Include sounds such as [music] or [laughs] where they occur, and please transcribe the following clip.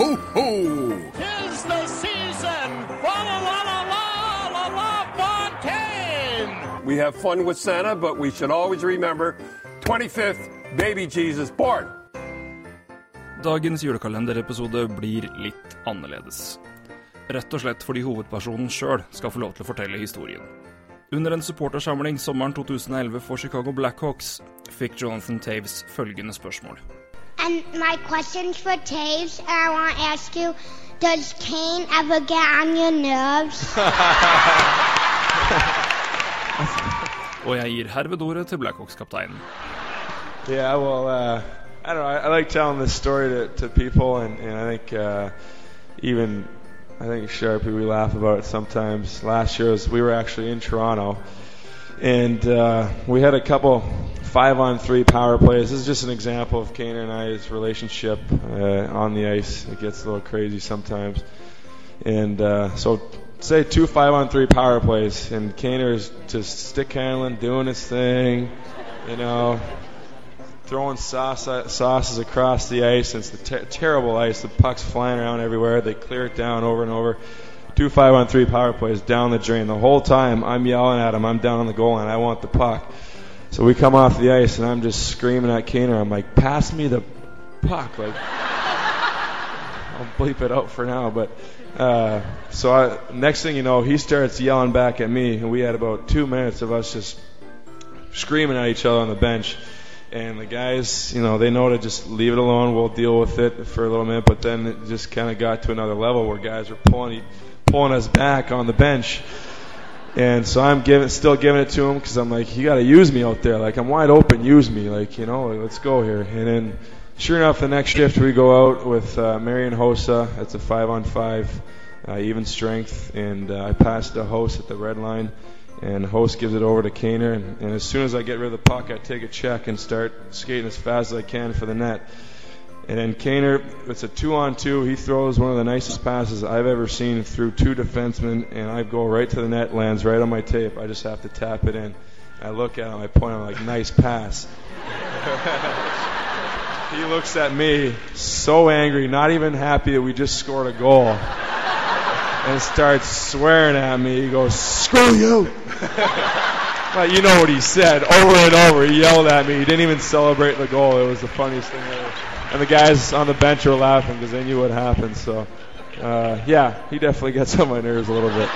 ho, ho! Tis the season! Fa la la la la la la Fontaine! We have fun with Santa, but we should always remember 25th, baby Jesus born. Dagens julekalenderepisode blir litt annerledes. Rett og slett fordi hovedpersonen sjøl skal få lov til å fortelle historien. Under en supportersamling sommeren 2011 for Chicago Blackhawks fikk Jonathan Taves følgende spørsmål. And my questions for Toews, and I want to ask you, does Kane ever get on your nerves? [laughs] [laughs] Og jeg gir herved ordet til Blackhawks-kapteinen. Yeah, well, uh, I don't know. I, I like telling this story to, to people, and, and I think uh, even I think Sharpie we laugh about it sometimes. Last year was we were actually in Toronto, and uh, we had a couple five-on-three power plays. This is just an example of Kaner and I's relationship uh, on the ice. It gets a little crazy sometimes, and uh, so say two five-on-three power plays, and Kaner's just stick handling, doing his thing, you know, throwing sauce, sauces across the ice. It's the ter- terrible ice. The puck's flying around everywhere. They clear it down over and over. Two five on three power plays down the drain. The whole time I'm yelling at him. I'm down on the goal line. I want the puck. So we come off the ice and I'm just screaming at Kaner. I'm like, pass me the puck. Like, [laughs] I'll bleep it out for now. But uh, so I, next thing you know, he starts yelling back at me, and we had about two minutes of us just screaming at each other on the bench. And the guys, you know, they know to just leave it alone. We'll deal with it for a little minute. But then it just kind of got to another level where guys were pulling pulling us back on the bench. And so I'm giving, still giving it to him because I'm like, you got to use me out there. Like I'm wide open, use me. Like you know, let's go here. And then, sure enough, the next shift we go out with uh, Marian Hossa. It's a five on five, uh, even strength, and uh, I pass the host at the red line and host gives it over to Kaner. And, and, as soon as I get rid of the puck, I take a check and start skating as fast as I can for the net. And then Kaner, it's a two-on-two. He throws one of the nicest passes I've ever seen through two defensemen, and I go right to the net, lands right on my tape. I just have to tap it in. I look at him, I point him like, nice pass. [laughs] he looks at me so angry, not even happy that we just scored a goal and starts swearing at me. He goes, "Screw you!" [laughs] but you know what he said over and over. He yelled at me. He didn't even celebrate the goal. It was the funniest thing ever. And the guys on the bench were laughing because they knew what happened. So, uh, yeah, he definitely gets on my nerves a little bit.